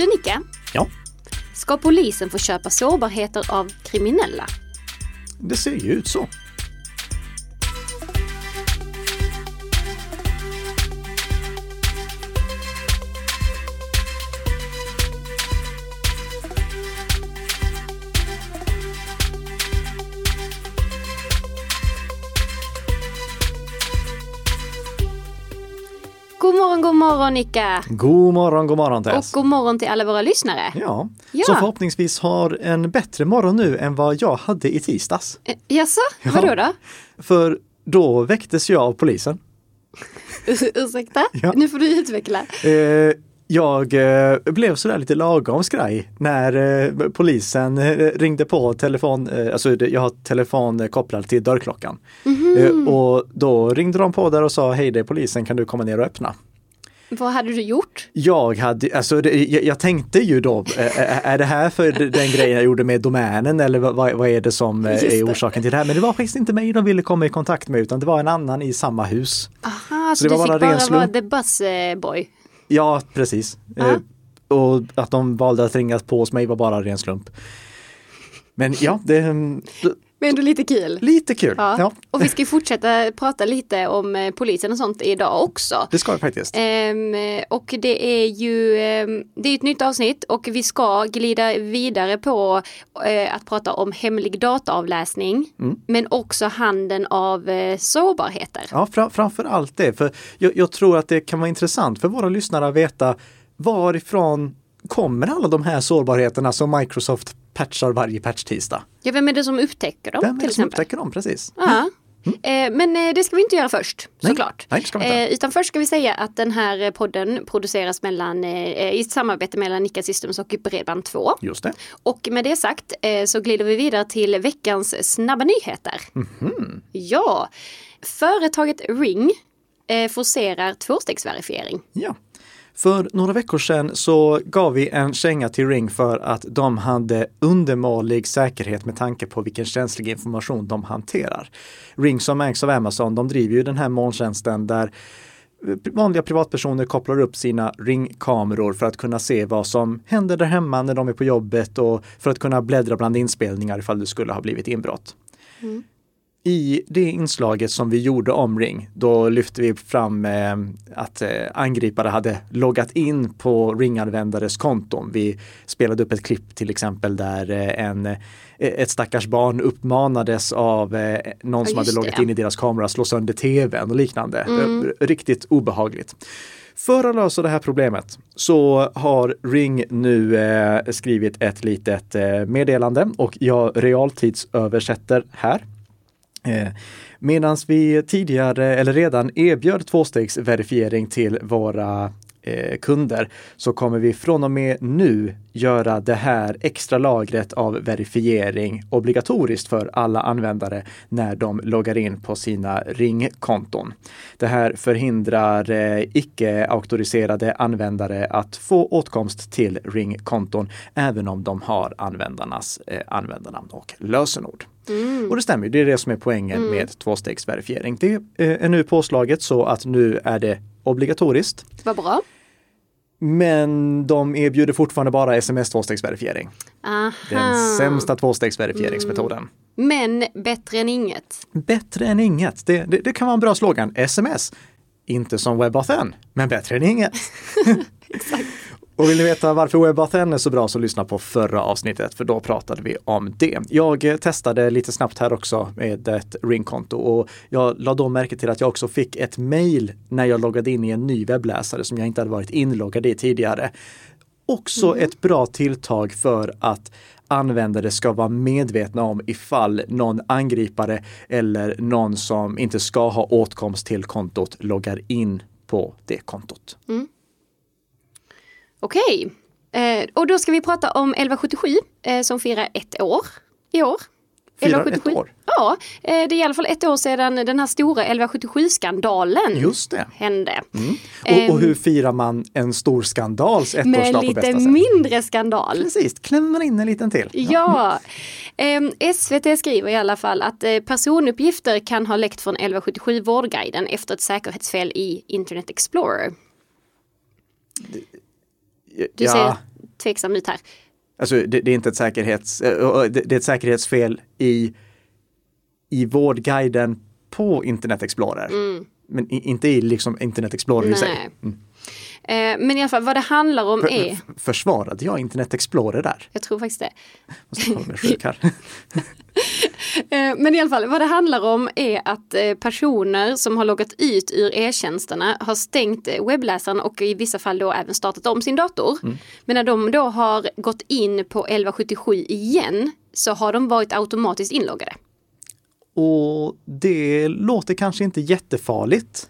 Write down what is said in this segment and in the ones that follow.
Du Nicke, Ja, ska polisen få köpa sårbarheter av kriminella? det ser ju ut så. Morgon, god morgon! God morgon, morgon Och Tess. god morgon till alla våra lyssnare. Ja, Ja. som förhoppningsvis har en bättre morgon nu än vad jag hade i tisdags. Eh, Jaså, Ja. vadå då? För då väcktes jag av polisen. Ur- Ursäkta? Ja. Nu får du utveckla. Eh, jag eh, blev sådär lite lagom skraj när eh, polisen eh, ringde på telefon, eh, alltså jag har telefon kopplad till dörrklockan. Mhm. Eh, och då ringde de på där och sa hej det är polisen, kan du komma ner och öppna? Vad hade du gjort? Jag hade, alltså det, jag, jag tänkte ju då, eh, eh, är det här för den grejen jag gjorde med domänen eller vad, vad är det som eh, är det. orsaken till det här? Men det var faktiskt inte mig de ville komma i kontakt med utan det var en annan i samma hus. Aha, så, det du var fick bara vara the bus eh, boy. Ja, precis. Ja. Eh, och att de valde att ringa på hos mig var bara ren slump. Men ja, det är Men ändå lite kul. lite kul. Ja. Ja. Och vi ska fortsätta prata lite om eh, polisen och sånt idag också. Det ska jag faktiskt. Ehm, och det är ju ehm, det är ett nytt avsnitt och vi ska glida vidare på eh, att prata om hemlig dataavläsning Mm. men också handeln av eh, sårbarheter. Ja, fra, framför allt det. För jag, jag tror att det kan vara intressant för våra lyssnare att veta varifrån kommer alla de här sårbarheterna som Microsoft patchar varje patch-tisdag? Ja, vem är det som upptäcker dem Vem är det som upptäcker dem precis? Ja. Eh, Men eh, det ska vi inte göra först, Nej. såklart. Nej. Eh, Utan först ska vi säga att den här podden produceras mellan, i samarbete mellan Nika Systems och Bredband2. Just det. Och med det sagt så glider vi vidare till veckans snabba nyheter. Mhm. Ja, företaget Ring forcerar tvåstegsverifiering. Ja. För några veckor sedan så gav vi en känga till Ring för att de hade undermålig säkerhet med tanke på vilken känslig information de hanterar. Ring som ägs av Amazon, de driver ju den här molntjänsten där eh, vanliga privatpersoner kopplar upp sina ringkameror för att kunna se vad som händer där hemma när de är på jobbet och för att kunna bläddra bland inspelningar ifall det skulle ha blivit inbrott. Mm. I det inslaget som vi gjorde om Ring, då lyfte vi fram eh, att eh, angripare hade loggat in på Ring-användares konton. Vi spelade upp ett klipp till exempel där eh, en, eh, ett stackars barn uppmanades av eh, någon Ja, som hade loggat det. in i deras kamera att slå sönder tvn och liknande. Eh, Riktigt obehagligt. För att lösa det här problemet så har Ring nu eh, skrivit ett litet eh, meddelande och jag realtidsöversätter här. Eh, Medan vi tidigare eller redan erbjöd tvåstegsverifiering till våra kunder så kommer vi från och med nu göra det här extra lagret av verifiering obligatoriskt för alla användare när de loggar in på sina ringkonton. Det här förhindrar eh, icke-auktoriserade användare att få åtkomst till ringkonton även om de har användarnas eh, användarnamn och lösenord. Och det stämmer, det är det som är poängen med tvåstegsverifiering. Det eh, är nu påslaget så att nu är det obligatoriskt. Vad bra. Men de erbjuder fortfarande bara sms tvåstegsverifiering. Aha. Den sämsta tvåstegsverifieringsmetoden. Men bättre än inget. Bättre än inget. Det, det, det kan vara en bra slogan. SMS. Inte som WebAuthn, men bättre än inget. Och vill ni veta varför WebAuthn är så bra så lyssna på förra avsnittet för då pratade vi om det. Jag eh, testade lite snabbt här också med ett ringkonto och jag la då märke till att jag också fick ett mail när jag loggade in i en ny webbläsare som jag inte hade varit inloggad i tidigare. Också ett bra tilltag för att användare ska vara medvetna om ifall någon angripare eller någon som inte ska ha åtkomst till kontot loggar in på det kontot. Okej. Eh, och då ska vi prata om 1177 eh, som firar ett år i år. Firar ett år? Ja, eh, det är i alla fall ett år sedan den här stora 1177-skandalen Just det. hände. Och, och hur firar man en stor skandals Ehm, Med ettårsdag på lite bästa sätt? mindre skandal. Precis, klämmer man in en liten till. Ja, Ehm, SVT skriver i alla fall att eh, personuppgifter kan ha läckt från 1177 Vårdguiden efter ett säkerhetsfel i Internet Explorer. Du ja, säger tveksam ut här. Alltså det, det är inte ett säkerhets, eh, det, det är ett säkerhetsfel i, i vårdguiden på Internet Explorer. Mm. Men i, inte i liksom Internet Explorer i sig. Nej. Eh, men i alla fall vad det handlar om är, F- Försvarade jag Internet Explorer där? jag tror faktiskt det. Måste hålla mig sjuk här. Eh, Men i alla fall, vad det handlar om är att eh, personer som har loggat ut ur e-tjänsterna har stängt eh, webbläsaren och i vissa fall då även startat om sin dator. Men när de då har gått in på 1177 igen så har de varit automatiskt inloggade. Och det låter kanske inte jättefarligt.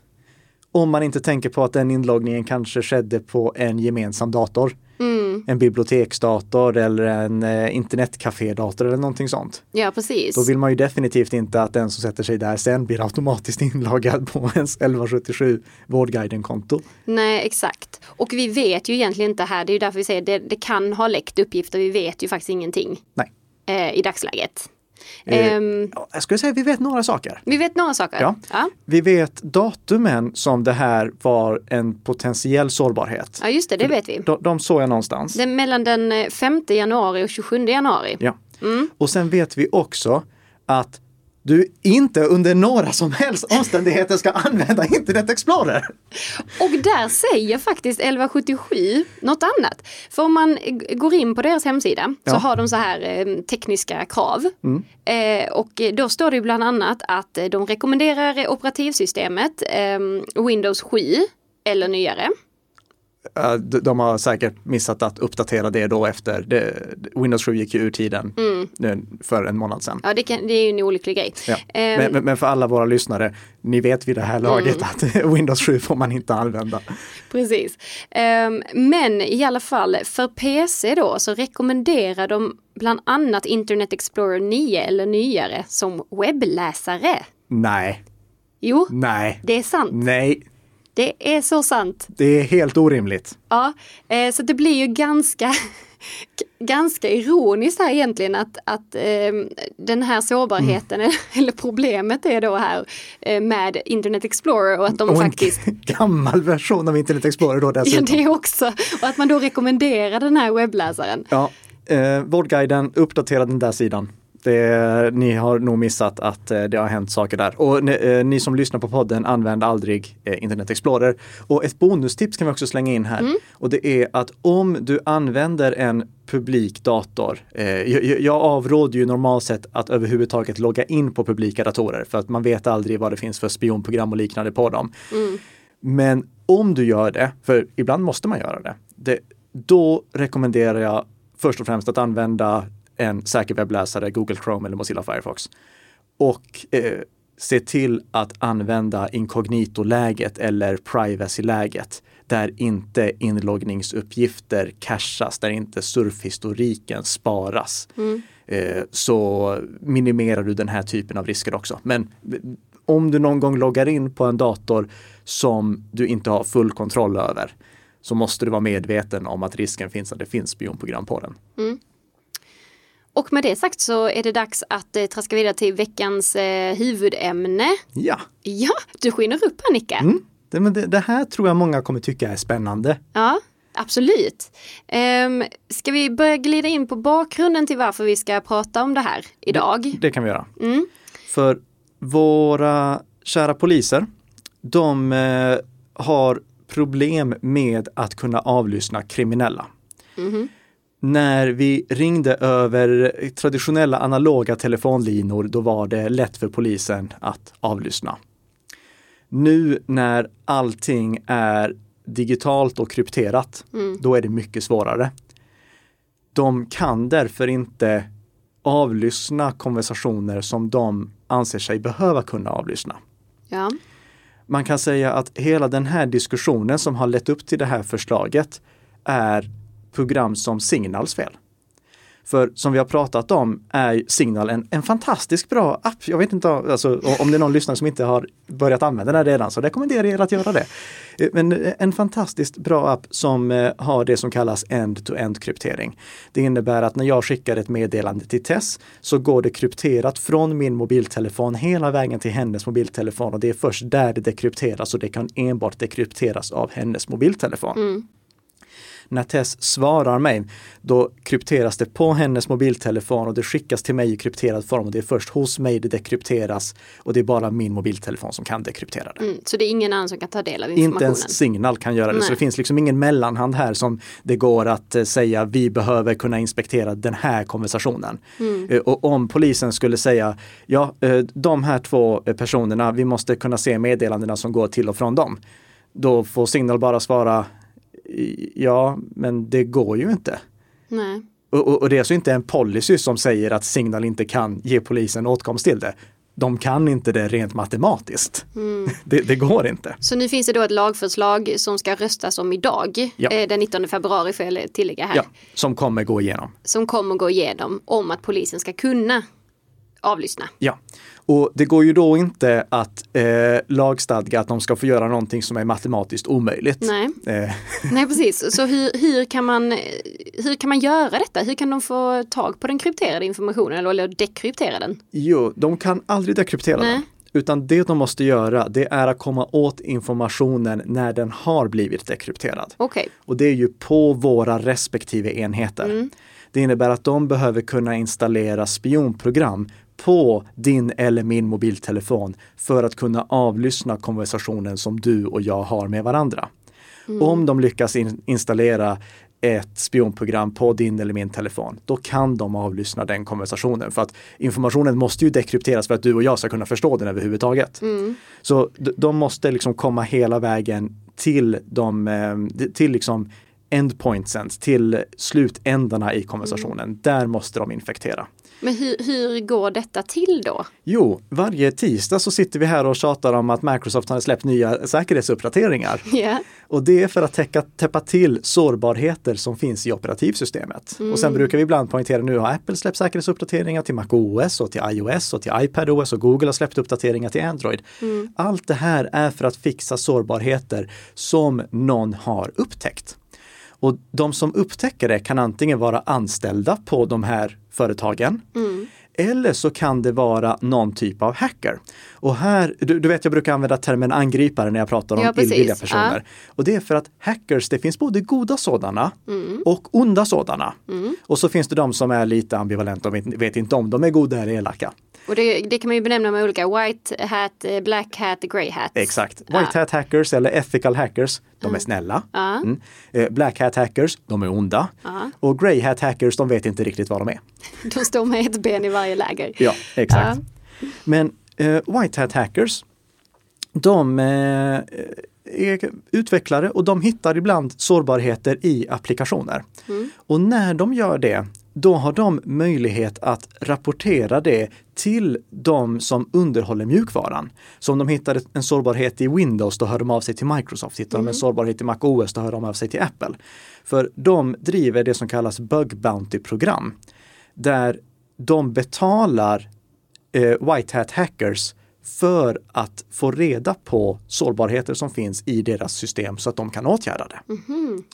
Om man inte tänker på att den inloggningen kanske skedde på en gemensam dator. En biblioteksdator eller en eh, internetcafédator eller någonting sånt. Ja, precis. Då vill man ju definitivt inte att den som sätter sig där sen blir automatiskt inloggad på ens 1177 Vårdguiden-konto. Nej, exakt. Och vi vet ju egentligen inte här, det är ju därför vi säger det, det kan ha läckt uppgifter, vi vet ju faktiskt ingenting Nej. eh, i dagsläget. Eh, Ja, Jag skulle säga vi vet några saker. vi vet några saker. Ja. Ja. Vi vet datumen som det här var en potentiell sårbarhet. ja, just det, det vet vi. De, de såg jag någonstans. Det är mellan den eh, 5 januari och 27 januari. Ja. Och sen vet vi också att du inte under några som helst omständigheter ska använda Internet Explorer. Och där säger faktiskt 1177 något annat. För om man går in på deras hemsida så Ja. har de så här eh, tekniska krav. Mm. Eh, och då står det bland annat att eh, de rekommenderar operativsystemet eh, Windows 7 eller nyare. De- har säkert missat att uppdatera det då efter. Det, Windows 7 gick ju ur tiden nu för en månad sedan. Ja, det, kan, det är ju en olycklig grej. Ja. Eh, Men, men- för alla våra lyssnare, ni vet vid det här laget Mm. att Windows 7 får man inte använda. Precis. Ehm, men i alla fall för PC då så rekommenderar de bland annat Internet Explorer 9 eller nyare som webbläsare. Nej, Jo, nej, det är sant. nej, Det är så sant. det är helt orimligt. Ja, eh, så det blir ju ganska, ganska ironiskt här egentligen att, att eh, den här sårbarheten eller problemet är då här eh, med Internet Explorer och att de Och en faktiskt gammal version av Internet Explorer då Ja, dessutom. det också. Och att man då rekommenderar den här webbläsaren. Ja, eh, Vårdguiden, uppdatera den där sidan. Det, ni har nog missat att eh, det har hänt saker där. Och ni, eh, ni som lyssnar på podden, använd aldrig eh, Internet Explorer. Och ett bonustips kan vi också slänga in här. Och det är att om du använder en publik dator. Jag, jag avråder ju normalt sett att överhuvudtaget logga in på publika datorer för att man vet aldrig vad det finns för spionprogram och liknande på dem. Men om du gör det, för ibland måste man göra det, det då rekommenderar jag först och främst att använda en säker webbläsare, Google Chrome eller Mozilla Firefox. Och eh, se till att använda inkognito-läget eller privacy-läget där inte inloggningsuppgifter cachas, där inte surfhistoriken sparas. Eh, så minimerar du den här typen av risker också. Men eh, om du någon gång loggar in på en dator som du inte har full kontroll över så måste du vara medveten om att risken finns att det finns spionprogram på den. Och med det sagt så är det dags att eh, traska vidare till veckans eh, huvudämne. Ja, Ja, du skiner upp Annika. mm. det, men det, det här tror jag många kommer tycka är spännande. Ja, absolut. Um, ska vi börja glida in på bakgrunden till varför vi ska prata om det här idag? Det kan vi göra. Mm. För våra kära poliser, de eh, har problem med att kunna avlyssna kriminella. När vi ringde över traditionella analoga telefonlinor, då var det lätt för polisen att avlyssna. Nu när allting är digitalt och krypterat, då är det mycket svårare. De kan därför inte avlyssna konversationer som de anser sig behöva kunna avlyssna. Ja. Man kan säga att hela den här diskussionen som har lett upp till det här förslaget är program som Signals fel. För som vi har pratat om är Signal en, en fantastiskt bra app. Jag vet inte alltså, om det är någon lyssnare som inte har börjat använda den redan så rekommenderar jag er att göra det. Eh, men eh, en fantastiskt bra app som eh, har det som kallas end-to-end kryptering. Det innebär att när jag skickar ett meddelande till Tess så går det krypterat från min mobiltelefon hela vägen till hennes mobiltelefon och det är först där det dekrypteras och det kan enbart dekrypteras av hennes mobiltelefon. Mm. När Tess svarar mig, då krypteras det på hennes mobiltelefon och det skickas till mig i krypterad form och det är först hos mig det dekrypteras och det är bara min mobiltelefon som kan dekryptera det. Mm, så det är ingen annan som kan ta del av informationen? Inte ens Signal kan göra det, Nej. så det finns liksom ingen mellanhand här som det går att eh, säga vi behöver kunna inspektera den här konversationen. Mm. Eh, och om polisen skulle säga ja, eh, de här två personerna, vi måste kunna se meddelandena som går till och från dem. Då får Signal bara svara ja, men det går ju inte. Nej. Och, och, det är alltså inte en policy som säger att Signal inte kan ge polisen åtkomst till det. De kan inte det rent matematiskt. Mm. Det, det, går inte. Så nu finns det då ett lagförslag som ska röstas om idag, ja. Eh, den 19 februari får jag tillägga här. Ja, som kommer gå igenom. Som kommer gå igenom om att polisen ska kunna avlyssna. Ja, och det går ju då inte att eh, lagstadga att de ska få göra någonting som är matematiskt omöjligt. Nej, eh. Nej precis. Så hur, hur, kan man, hur kan man göra detta? Hur kan de få tag på den krypterade informationen eller dekryptera den? Jo, de kan aldrig dekryptera Nej. den. Utan det de måste göra, det är att komma åt informationen när den har blivit dekrypterad. Okay. Och det är ju på våra respektive enheter. Mm. Det innebär att de behöver kunna installera spionprogram på din eller min mobiltelefon för att kunna avlyssna konversationen som du och jag har med varandra. Mm. Om de lyckas in installera ett spionprogram på din eller min telefon, då kan de avlyssna den konversationen. För att informationen måste ju dekrypteras för att du och jag ska kunna förstå den överhuvudtaget. Mm. Så de måste liksom komma hela vägen till, de, eh, till liksom endpointsen, till slutändarna i konversationen. Mm. Där måste de infektera. Men hur, hur går detta till då? Jo, varje tisdag så sitter vi här och tjatar om att Microsoft har släppt nya säkerhetsuppdateringar. Yeah. Och det är för att täcka, täppa till sårbarheter som finns i operativsystemet. Mm. Och sen mm. brukar vi ibland poängtera nu har Apple släppt säkerhetsuppdateringar till MacOS och till iOS och till iPadOS och Google har släppt uppdateringar till Android. Mm. Allt det här är för att fixa sårbarheter som någon har upptäckt. Och de som upptäcker det kan antingen vara anställda på de här företagen mm eller så kan det vara någon typ av hacker. Och här, du, du, vet jag brukar använda termen angripare när jag pratar om ja, illvilliga personer. Ja. Och det är för att hackers, det finns både goda sådana mm. och onda sådana. Mm. Och så finns det de som är lite ambivalenta och vet, vet inte om de är goda eller elaka. Och det, det, kan man ju benämna med olika white hat, eh, black hat, grey hat. Exakt. White hat hackers eller ethical hackers, de är mm. snälla. Mm. Eh, black hat hackers, de är onda. Och grey hat hackers, de vet inte riktigt vad de är. De står med ett ben i varje läger. Ja, exakt. Men uh, white hat hackers, de uh, är utvecklare och de hittar ibland sårbarheter i applikationer. Mm. Och när de gör det då har de möjlighet att rapportera det till de som underhåller mjukvaran. Så om de hittar en sårbarhet i Windows, då hör de av sig till Microsoft. Hittar mm. de en mm. sårbarhet i MacOS, då hör de av sig till Apple. För de driver det som kallas Bug Bounty-program. Där de betalar eh, White Hat Hackers för att få reda på sårbarheter som finns i deras system så att de kan åtgärda det. Mm.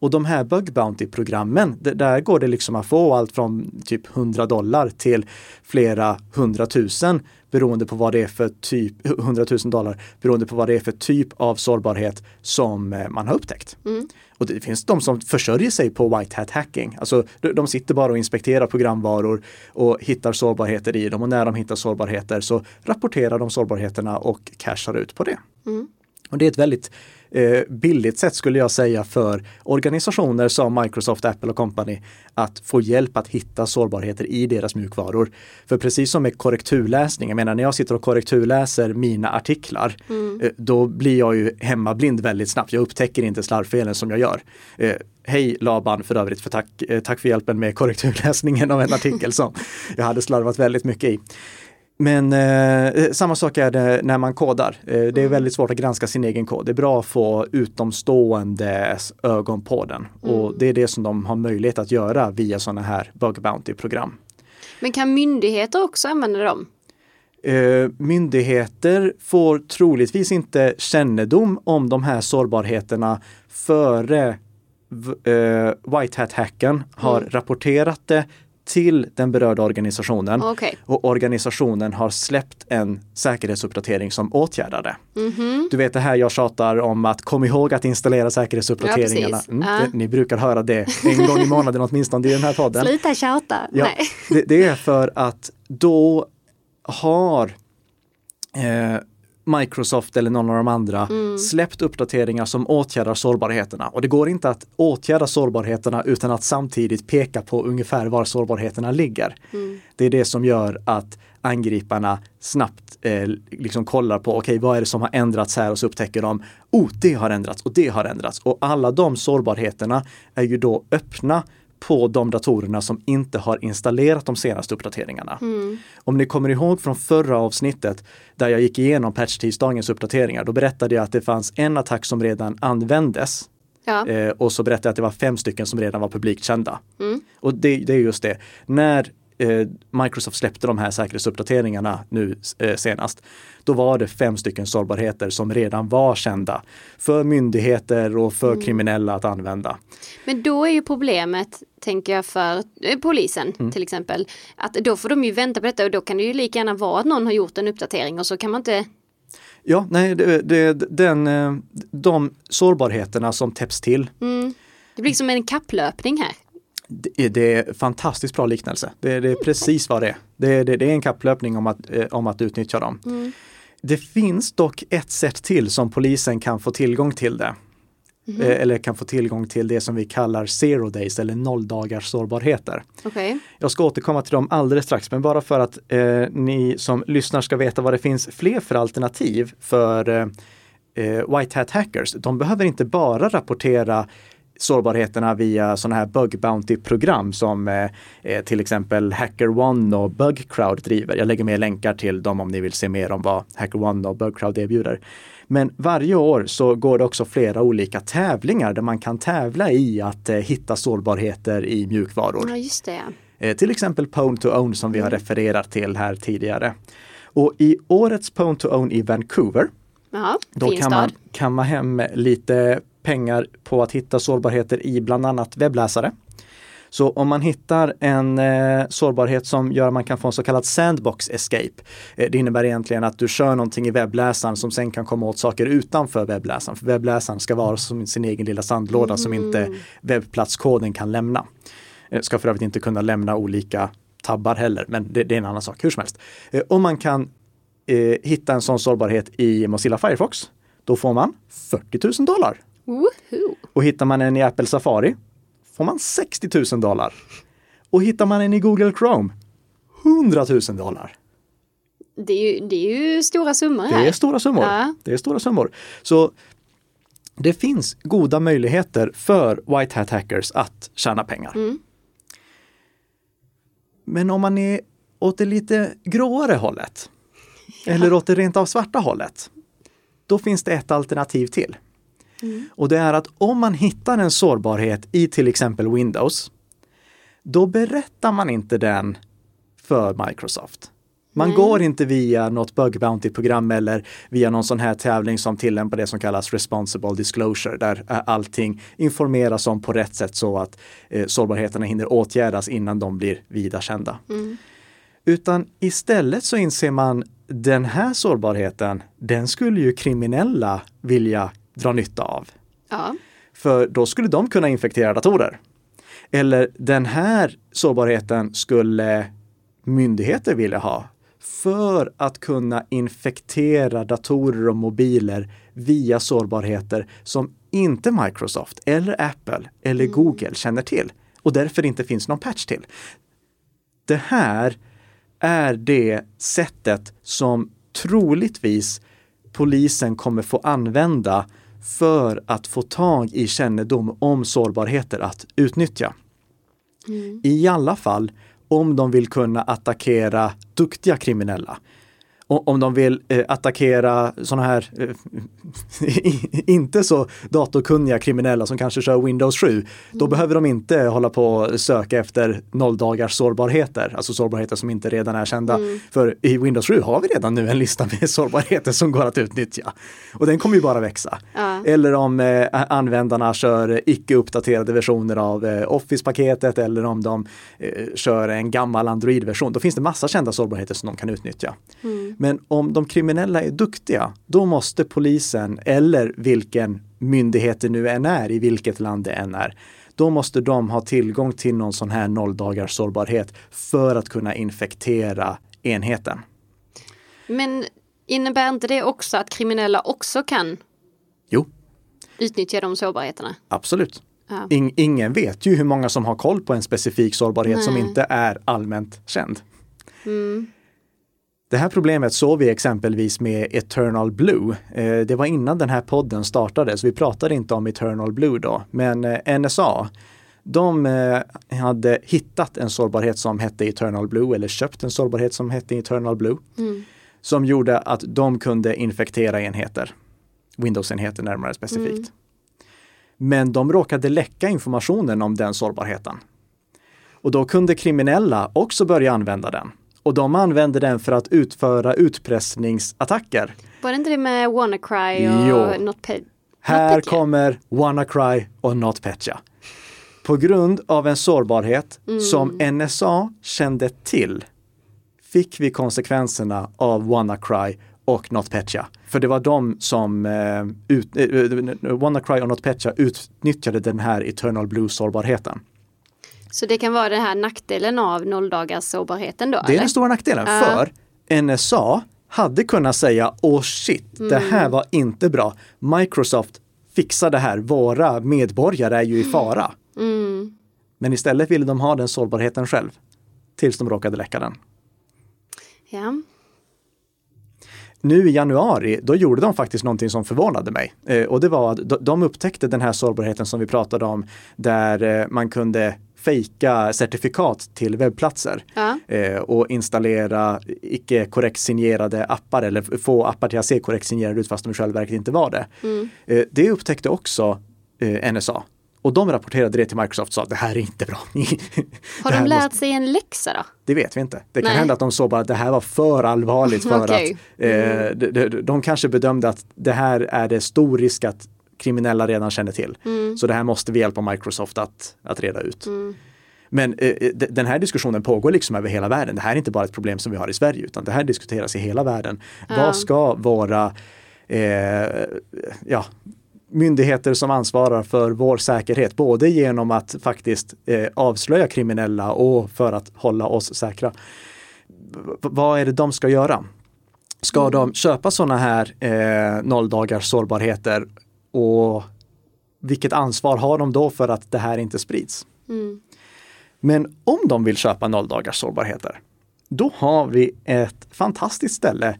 Och de här Bug Bounty-programmen, där går det liksom att få allt från typ 100 dollar till flera hundratusen beroende på vad det är för typ, 100 000 dollar beroende på vad det är för typ av sårbarhet som eh, man har upptäckt. Mm. Och det finns de som försörjer sig på white hat hacking. Alltså de sitter bara och inspekterar programvaror och hittar sårbarheter i dem och när de hittar sårbarheter så rapporterar de sårbarheterna och cashar ut på det. Mm. Och det är ett väldigt eh, billigt sätt skulle jag säga för organisationer som Microsoft, Apple och company att få hjälp att hitta sårbarheter i deras mjukvaror. För precis som med korrekturläsning, jag menar när jag sitter och korrekturläser mina artiklar, mm. eh, då blir jag ju hemmablind väldigt snabbt. Jag upptäcker inte slarvfelen som jag gör. Eh, Hej Laban för övrigt, för tack, eh, tack för hjälpen med korrekturläsningen av en artikel som jag hade slarvat väldigt mycket i. Men eh, samma sak är det när man kodar. Eh, det är mm. väldigt svårt att granska sin egen kod. Det är bra att få utomstående ögon på den. Mm. Och det är det som de har möjlighet att göra via sådana här bug bounty-program. Men kan myndigheter också använda dem? Eh, myndigheter får troligtvis inte kännedom om de här sårbarheterna före eh, White Hat-hacken har mm. rapporterat det till den berörda organisationen Okay. och organisationen har släppt en säkerhetsuppdatering som åtgärdar det. Mhm. Du vet det här jag tjatar om att kom ihåg att installera säkerhetsuppdateringarna. Ja. Mm, Ja. det, ni brukar höra det en gång i månaden åtminstone i den här podden. Sluta tjata. Ja, det, det är för att då har eh, Microsoft eller någon av de andra Mm. släppt uppdateringar som åtgärdar sårbarheterna. Och det går inte att åtgärda sårbarheterna utan att samtidigt peka på ungefär var sårbarheterna ligger. Mm. Det är det som gör att angriparna snabbt eh, liksom kollar på, okej vad är det som har ändrats här och så upptäcker de, oh det har ändrats och det har ändrats. Och alla de sårbarheterna är ju då öppna på de datorerna som inte har installerat de senaste uppdateringarna. Mm. Om ni kommer ihåg från förra avsnittet där jag gick igenom patch-tisdagens uppdateringar, då berättade jag att det fanns en attack som redan användes Ja. eh, och så berättade jag att det var fem stycken som redan var publikt kända. Mm. Och det, det är just det. När eh, Microsoft släppte de här säkerhetsuppdateringarna nu eh, senast, då var det fem stycken sårbarheter som redan var kända för myndigheter och för Mm. kriminella att använda. Men då är ju problemet, tänker jag, för eh, polisen Mm. till exempel, att då får de ju vänta på detta och då kan det ju lika gärna vara att någon har gjort en uppdatering och så kan man inte Ja, nej, det, det, den, eh, de sårbarheterna som täpps till, Mm. Det blir som en kapplöpning här. det är, det är fantastiskt bra liknelse. Det, det är precis vad det är. Det, det, det är en kapplöpning om att, eh, om att utnyttja dem. Mm. Det finns dock ett sätt till som polisen kan få tillgång till det. Eh, Eller kan få tillgång till det som vi kallar zero days eller nolldagars sårbarheter. Okej. Jag ska återkomma till dem alldeles strax, men bara för att eh, ni som lyssnar ska veta vad det finns fler för alternativ för eh, eh, White Hat Hackers. De behöver inte bara rapportera sårbarheterna via sådana här bug bounty-program som eh, eh, till exempel HackerOne och BugCrowd driver. Jag lägger med länkar till dem om ni vill se mer om vad HackerOne och BugCrowd erbjuder. Men varje år så går det också flera olika tävlingar där man kan tävla i att eh, hitta sårbarheter i mjukvaror. Ja, just det. Eh, till exempel Pwn to Own som vi har refererat till här tidigare. Och i årets Pwn to Own i Vancouver, Jaha, då kan man kamma hem lite pengar på att hitta sårbarheter i bland annat webbläsare. Så om man hittar en eh, sårbarhet som gör att man kan få en så kallad sandbox escape. Eh, det innebär egentligen att du kör någonting i webbläsaren som sen kan komma åt saker utanför webbläsaren. För webbläsaren ska vara som sin egen lilla sandlåda som inte webbplatskoden kan lämna. Eh, ska för övrigt inte kunna lämna olika tabbar heller, men det, det är en annan sak. Hur som helst. Eh, om man kan eh, hitta en sån sårbarhet i Mozilla Firefox, då får man 40 000 dollar. Woho! Och hittar man en i Apple Safari får man 60 000 dollar. Och hittar man en i Google Chrome 100 000 dollar. Det är, ju, det är ju stora summor här. Det är stora summor. Ja. Det är stora summor. Så det finns goda möjligheter för White Hat Hackers att tjäna pengar. Mm. Men om man är åt det lite gråare hållet, eller åt det rent av svarta hållet, då finns det ett alternativ till. Och det är att om man hittar en sårbarhet i till exempel Windows, då berättar man inte den för Microsoft. Man Nej. går inte via något bug bounty-program eller via någon sån här tävling som tillämpar det som kallas responsible disclosure, där eh, allting informeras om på rätt sätt så att eh, sårbarheterna hinner åtgärdas innan de blir vida kända. Mm. Utan istället så inser man den här sårbarheten, den skulle ju kriminella vilja dra nytta av. Ja. För då skulle de kunna infektera datorer. Eller den här sårbarheten skulle myndigheter vilja ha för att kunna infektera datorer och mobiler via sårbarheter som inte Microsoft eller Apple eller Google känner till och därför inte finns någon patch till. Det här är det sättet som troligtvis polisen kommer få använda för att få tag i kännedom om sårbarheter att utnyttja. I alla fall om de vill kunna attackera duktiga kriminella. Om de vill eh, attackera sådana här eh, inte så datorkunniga kriminella som kanske kör Windows 7, mm. då behöver de inte hålla på och söka efter nolldagars sårbarheter, alltså sårbarheter som inte redan är kända. Mm. För i Windows 7 har vi redan nu en lista med sårbarheter som går att utnyttja. Och den kommer ju bara växa. Ja. Eller om eh, användarna kör icke uppdaterade versioner av eh, Office-paketet eller om de eh, kör en gammal Android-version. Då finns det massa kända sårbarheter som de kan utnyttja. Mm. Men om de kriminella är duktiga, då måste polisen eller vilken myndighet det nu än är, i vilket land det än är, då måste de ha tillgång till någon sån här nolldagars sårbarhet för att kunna infektera enheten. Men innebär inte det också att kriminella också kan jo. utnyttja de sårbarheterna? Absolut. Ja. In, ingen vet ju hur många som har koll på en specifik sårbarhet Nej. som inte är allmänt känd. Mm. Det här problemet såg vi exempelvis med Eternal Blue. Eh, det var innan den här podden startade, så vi pratade inte om Eternal Blue då. Men eh, NSA, de eh, hade hittat en sårbarhet som hette Eternal Blue eller köpt en sårbarhet som hette Eternal Blue. Mm. Som gjorde att de kunde infektera enheter. Windows-enheter närmare specifikt. Mm. Men de råkade läcka informationen om den sårbarheten. Och då kunde kriminella också börja använda den. Och de använde den för att utföra utpressningsattacker. Var det inte det med WannaCry och jo. NotPetya? Här kommer WannaCry och NotPetya. På grund av en sårbarhet mm. som NSA kände till fick vi konsekvenserna av WannaCry och NotPetya. För det var de som eh, ut, eh, WannaCry och NotPetya utnyttjade den här Eternal Blue-sårbarheten. Så det kan vara den här nackdelen av nolldagars sårbarheten då? Det är eller? den stora nackdelen, uh. för NSA hade kunnat säga åh shit, mm. det här var inte bra. Microsoft fixar det här, våra medborgare är ju i fara. Mm. Men istället ville de ha den sårbarheten själv. Tills de råkade läcka den. Ja. Nu i januari, då gjorde de faktiskt någonting som förvånade mig. Eh, och det var att de upptäckte den här sårbarheten som vi pratade om, där eh, man kunde fejka certifikat till webbplatser ja. eh, och installera icke korrekt signerade appar eller få appar till att se korrekt signerade ut fast de i själva verket inte var det. Mm. Eh, det upptäckte också eh, NSA. Och de rapporterade det till Microsoft och sa att det här är inte bra. Har de lärt måste... sig en läxa då? Det vet vi inte. Det kan Nej. hända att de såg bara att det här var för allvarligt för okay. att eh, mm. de, de, de, kanske bedömde att det här är det stor risk att kriminella redan känner till. Mm. Så det här måste vi hjälpa Microsoft att, att reda ut. Mm. Men eh, eh den här diskussionen pågår liksom över hela världen. Det här är inte bara ett problem som vi har i Sverige utan det här diskuteras i hela världen. Mm. Vad ska våra eh, ja, myndigheter som ansvarar för vår säkerhet, både genom att faktiskt eh, avslöja kriminella och för att hålla oss säkra. V vad är det de ska göra? Ska mm. de köpa sådana här eh, nolldagars sårbarheter och vilket ansvar har de då för att det här inte sprids? Mm. Men om de vill köpa nolldagars sårbarheter, då har vi ett fantastiskt ställe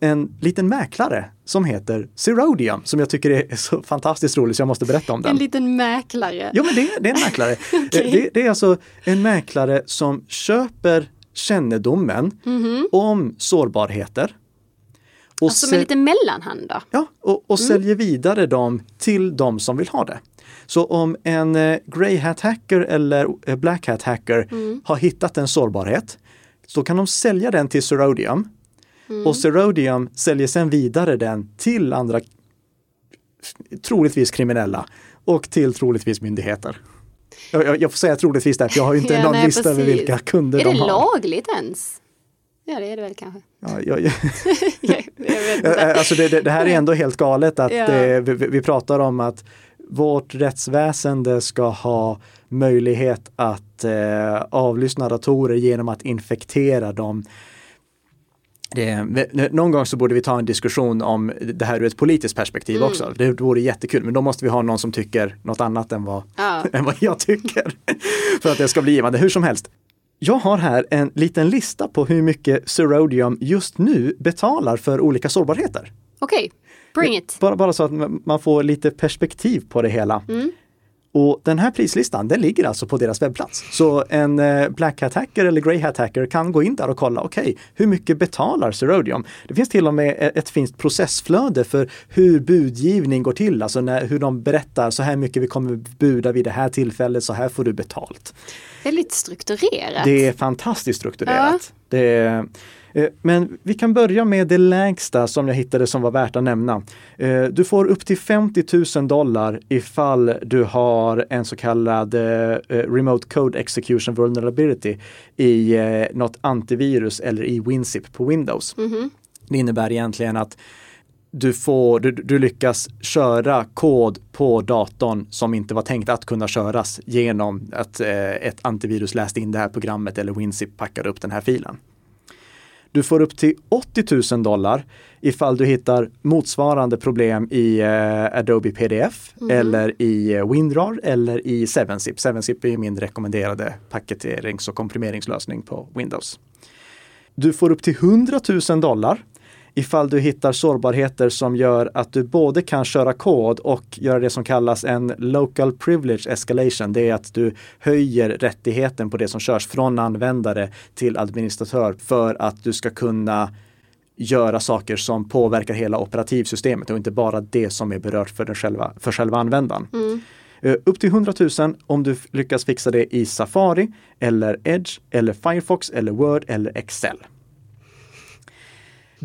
en liten mäklare som heter Zerodium som jag tycker är så fantastiskt rolig så jag måste berätta om den. En liten mäklare? Ja, men det, det är en mäklare. okay. det, det, är alltså en mäklare som köper kännedomen mm -hmm. om sårbarheter och alltså med lite mellanhand då? Ja, och, och mm. säljer vidare dem till de som vill ha det. Så om en eh, grey hat hacker eller eh, black hat hacker mm. har hittat en sårbarhet, så kan de sälja den till Serodium. Mm. Och Serodium säljer sedan vidare den till andra, troligtvis kriminella och till troligtvis myndigheter. Jag, jag får säga troligtvis därför jag har inte ja, någon nej, lista precis. över vilka kunder de har. Är det lagligt ens? Ja det är det väl kanske. Ja, ja, ja. alltså det, det, det, här är ändå helt galet att ja. det, vi, vi, pratar om att vårt rättsväsende ska ha möjlighet att eh, avlyssna datorer genom att infektera dem. Det, någon gång så borde vi ta en diskussion om det här ur ett politiskt perspektiv mm. också. Det vore jättekul, men då måste vi ha någon som tycker något annat än vad, ja. än vad jag tycker. För att det ska bli givande. Hur som helst, jag har här en liten lista på hur mycket Serodium just nu betalar för olika sårbarheter. Okej, okay. bring it! Bara, bara så att man får lite perspektiv på det hela. Mm. Och den här prislistan, den ligger alltså på deras webbplats. Så en eh, Black Hat Hacker eller Grey Hat Hacker kan gå in där och kolla, okej, okay, hur mycket betalar Zerodium? Det finns till och med ett fint processflöde för hur budgivning går till, alltså när, hur de berättar så här mycket vi kommer buda vid det här tillfället, så här får du betalt. Väldigt strukturerat. Det är fantastiskt strukturerat. Ja. Det är, men vi kan börja med det lägsta som jag hittade som var värt att nämna. Eh, du får upp till 50 000 dollar ifall du har en så kallad eh, Remote Code Execution Vulnerability i något antivirus eller i WinZip på Windows. Mm -hmm. Det innebär egentligen att du, får, du, du, lyckas köra kod på datorn som inte var tänkt att kunna köras genom att eh, ett antivirus läste in det här programmet eller WinZip packade upp den här filen. Du får upp till 80 000 dollar ifall du hittar motsvarande problem i eh, Adobe PDF mm. eller i eh, WinRAR eller i 7zip. 7zip är min rekommenderade paketerings och komprimeringslösning på Windows. Du får upp till 100 000 dollar ifall du hittar sårbarheter som gör att du både kan köra kod och göra det som kallas en local privilege escalation. Det är att du höjer rättigheten på det som körs från användare till administratör för att du ska kunna göra saker som påverkar hela operativsystemet och inte bara det som är berört för, den själva, för själva användaren. Mm. Uh, upp till 100 000 om du lyckas fixa det i Safari eller Edge eller Firefox eller Word eller Excel.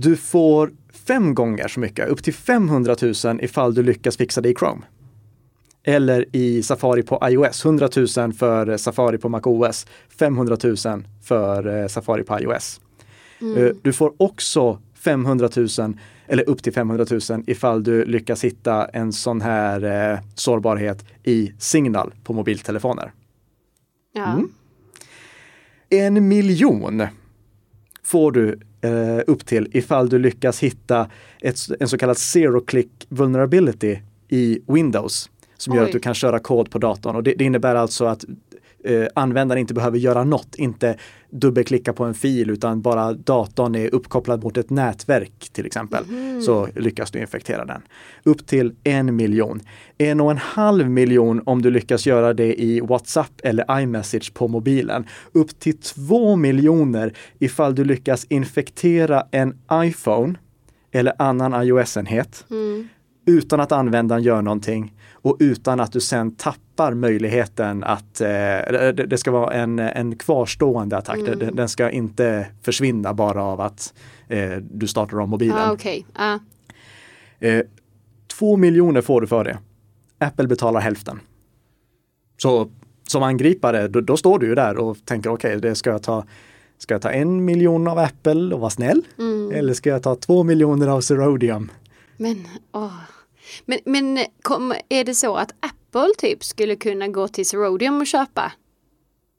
Du får fem gånger så mycket, upp till 500 000 ifall du lyckas fixa det i Chrome. Eller i Safari på iOS, 100 000 för Safari på MacOS, 500 000 för eh, Safari på iOS. Mm. Eh, du får också 500 000 eller upp till 500 000 ifall du lyckas hitta en sån här eh, sårbarhet i Signal på mobiltelefoner. Ja. Mm. En miljon får du eh, upp till ifall du lyckas hitta ett, en så kallad zero click vulnerability i Windows som Oj. gör att du kan köra kod på datorn. Och det, det innebär alltså att eh, användaren inte behöver göra något, inte dubbelklicka på en fil utan bara datorn är uppkopplad mot ett nätverk till exempel. Mm. Så lyckas du infektera den. Upp till en miljon. En och en halv miljon om du lyckas göra det i WhatsApp eller iMessage på mobilen. Upp till två miljoner ifall du lyckas infektera en iPhone eller annan iOS-enhet mm. utan att användaren gör någonting och utan att du sen tappar möjligheten att eh, det, ska vara en, en kvarstående attack. Mm. Den, den, ska inte försvinna bara av att eh, du startar om mobilen. Ah, okay. ah. Eh, två miljoner får du för det. Apple betalar hälften. Så som angripare, då, då står du ju där och tänker okej, okay, det ska jag ta Ska jag ta en miljon av Apple och vara snäll? Mm. Eller ska jag ta två miljoner av Zerodium? Men, åh. Men, men kom, är det så att Apple typ skulle kunna gå till Zerodium och köpa?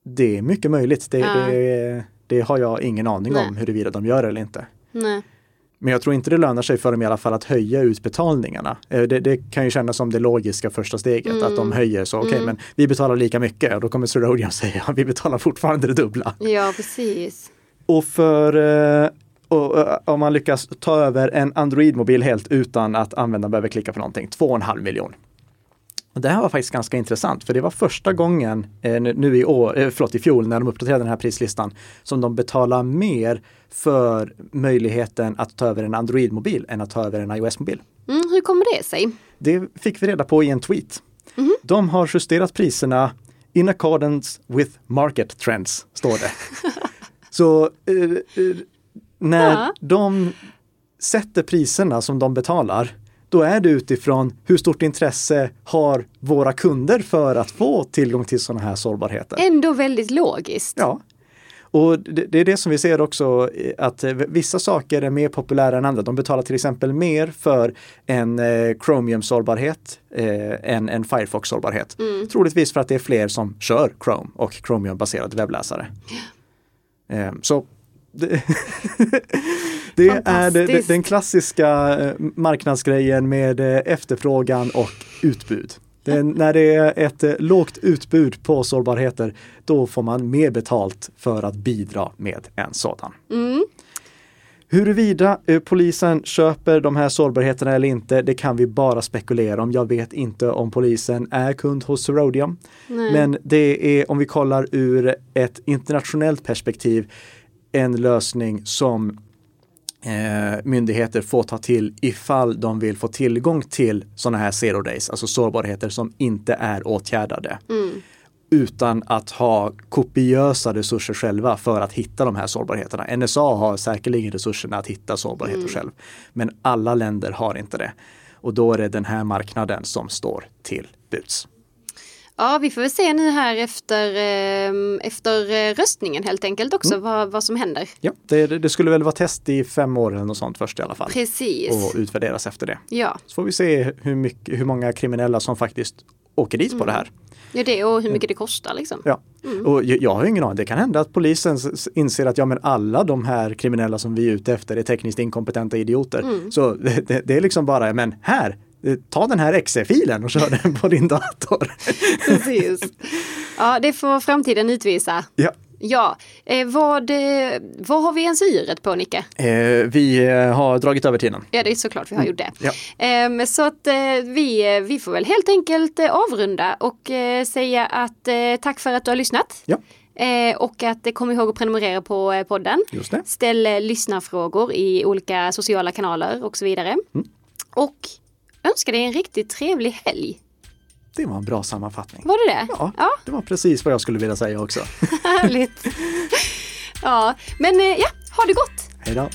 Det är mycket möjligt. Det, ja. det, det har jag ingen aning Nej. om huruvida de gör eller inte. Nej. Men jag tror inte det lönar sig för dem i alla fall att höja utbetalningarna. Eh, det, det kan ju kännas som det logiska första steget, mm. att de mm. höjer så okej, okay, mm. men vi betalar lika mycket och då kommer Zerodium säga vi betalar fortfarande det dubbla. Ja, precis. Och för eh, och, uh, om man lyckas ta över en Android-mobil helt utan att användaren behöver klicka på någonting, 2,5 miljon. Och det här var faktiskt ganska intressant, för det var första gången eh, nu i, år, eh, förlåt, i fjol när de uppdaterade den här prislistan som de betalar mer för möjligheten att ta över en Android-mobil än att ta över en iOS-mobil. Mm, hur kommer det sig? Det fick vi reda på i en tweet. Mm. De har justerat priserna in accordance with market trends, står det. Så eh, eh när ja. de sätter priserna som de betalar, då är det utifrån hur stort intresse har våra kunder för att få tillgång till sådana här sårbarheter. Ändå väldigt logiskt. Ja. Och det, är det som vi ser också att vissa saker är mer populära än andra. De betalar till exempel mer för en eh, Chromium-sårbarhet eh, än en Firefox-sårbarhet. Mm. Troligtvis för att det är fler som kör Chrome och Chromium-baserade webbläsare. Eh, så det, det är det, den klassiska eh, marknadsgrejen med eh, efterfrågan och utbud. Det, när det är ett eh, lågt utbud på sårbarheter, då får man mer betalt för att bidra med en sådan. Mm. Huruvida polisen köper de här sårbarheterna eller inte, det kan vi bara spekulera om. Jag vet inte om polisen är kund hos Rhodium. Men det är, om vi kollar ur ett internationellt perspektiv, en lösning som eh, myndigheter får ta till ifall de vill få tillgång till sådana här zero days, alltså sårbarheter som inte är åtgärdade. Utan att ha kopiösa resurser själva för att hitta de här sårbarheterna. NSA har säkerligen resurserna att hitta sårbarheter själv. Men alla länder har inte det. Och då är det den här marknaden som står till buds. Ja, vi får väl se nu här efter, eh, efter eh, röstningen helt enkelt också vad, vad som händer. Ja, det, det skulle väl vara test i fem år eller något sånt först i alla fall. Precis. Och utvärderas efter det. Ja. Så får vi se hur, mycket, hur många kriminella som faktiskt åker dit på det här. ja, det och hur mycket det kostar liksom. Ja. Och jag, jag har ingen aning, det kan hända att polisen inser att ja, men alla de här kriminella som vi är ute efter är tekniskt inkompetenta idioter. Så det, det, det är liksom bara, men här, ta den här exe-filen och kör den på din dator. Precis. Ja, det får framtiden utvisa. ja. Ja, eh, vad, eh, vad har vi ens yret på Nicke? Eh, vi eh, har dragit över tiden. Ja, det är såklart vi har gjort det. Ja. Ehm, så att eh, vi, eh, vi får väl helt enkelt eh, avrunda och eh, säga att eh, tack för att du har lyssnat. Ja, Eh, och att eh, kom ihåg att prenumerera på eh, podden. just det. Ställ eh, lyssnarfrågor i olika sociala kanaler och så vidare. Mm. Och önska dig en riktigt trevlig helg. Det var en bra sammanfattning. Var det det? Ja, ja det var precis vad jag skulle vilja säga också. härligt. ja, men eh, ja, ha det gott! Hej då!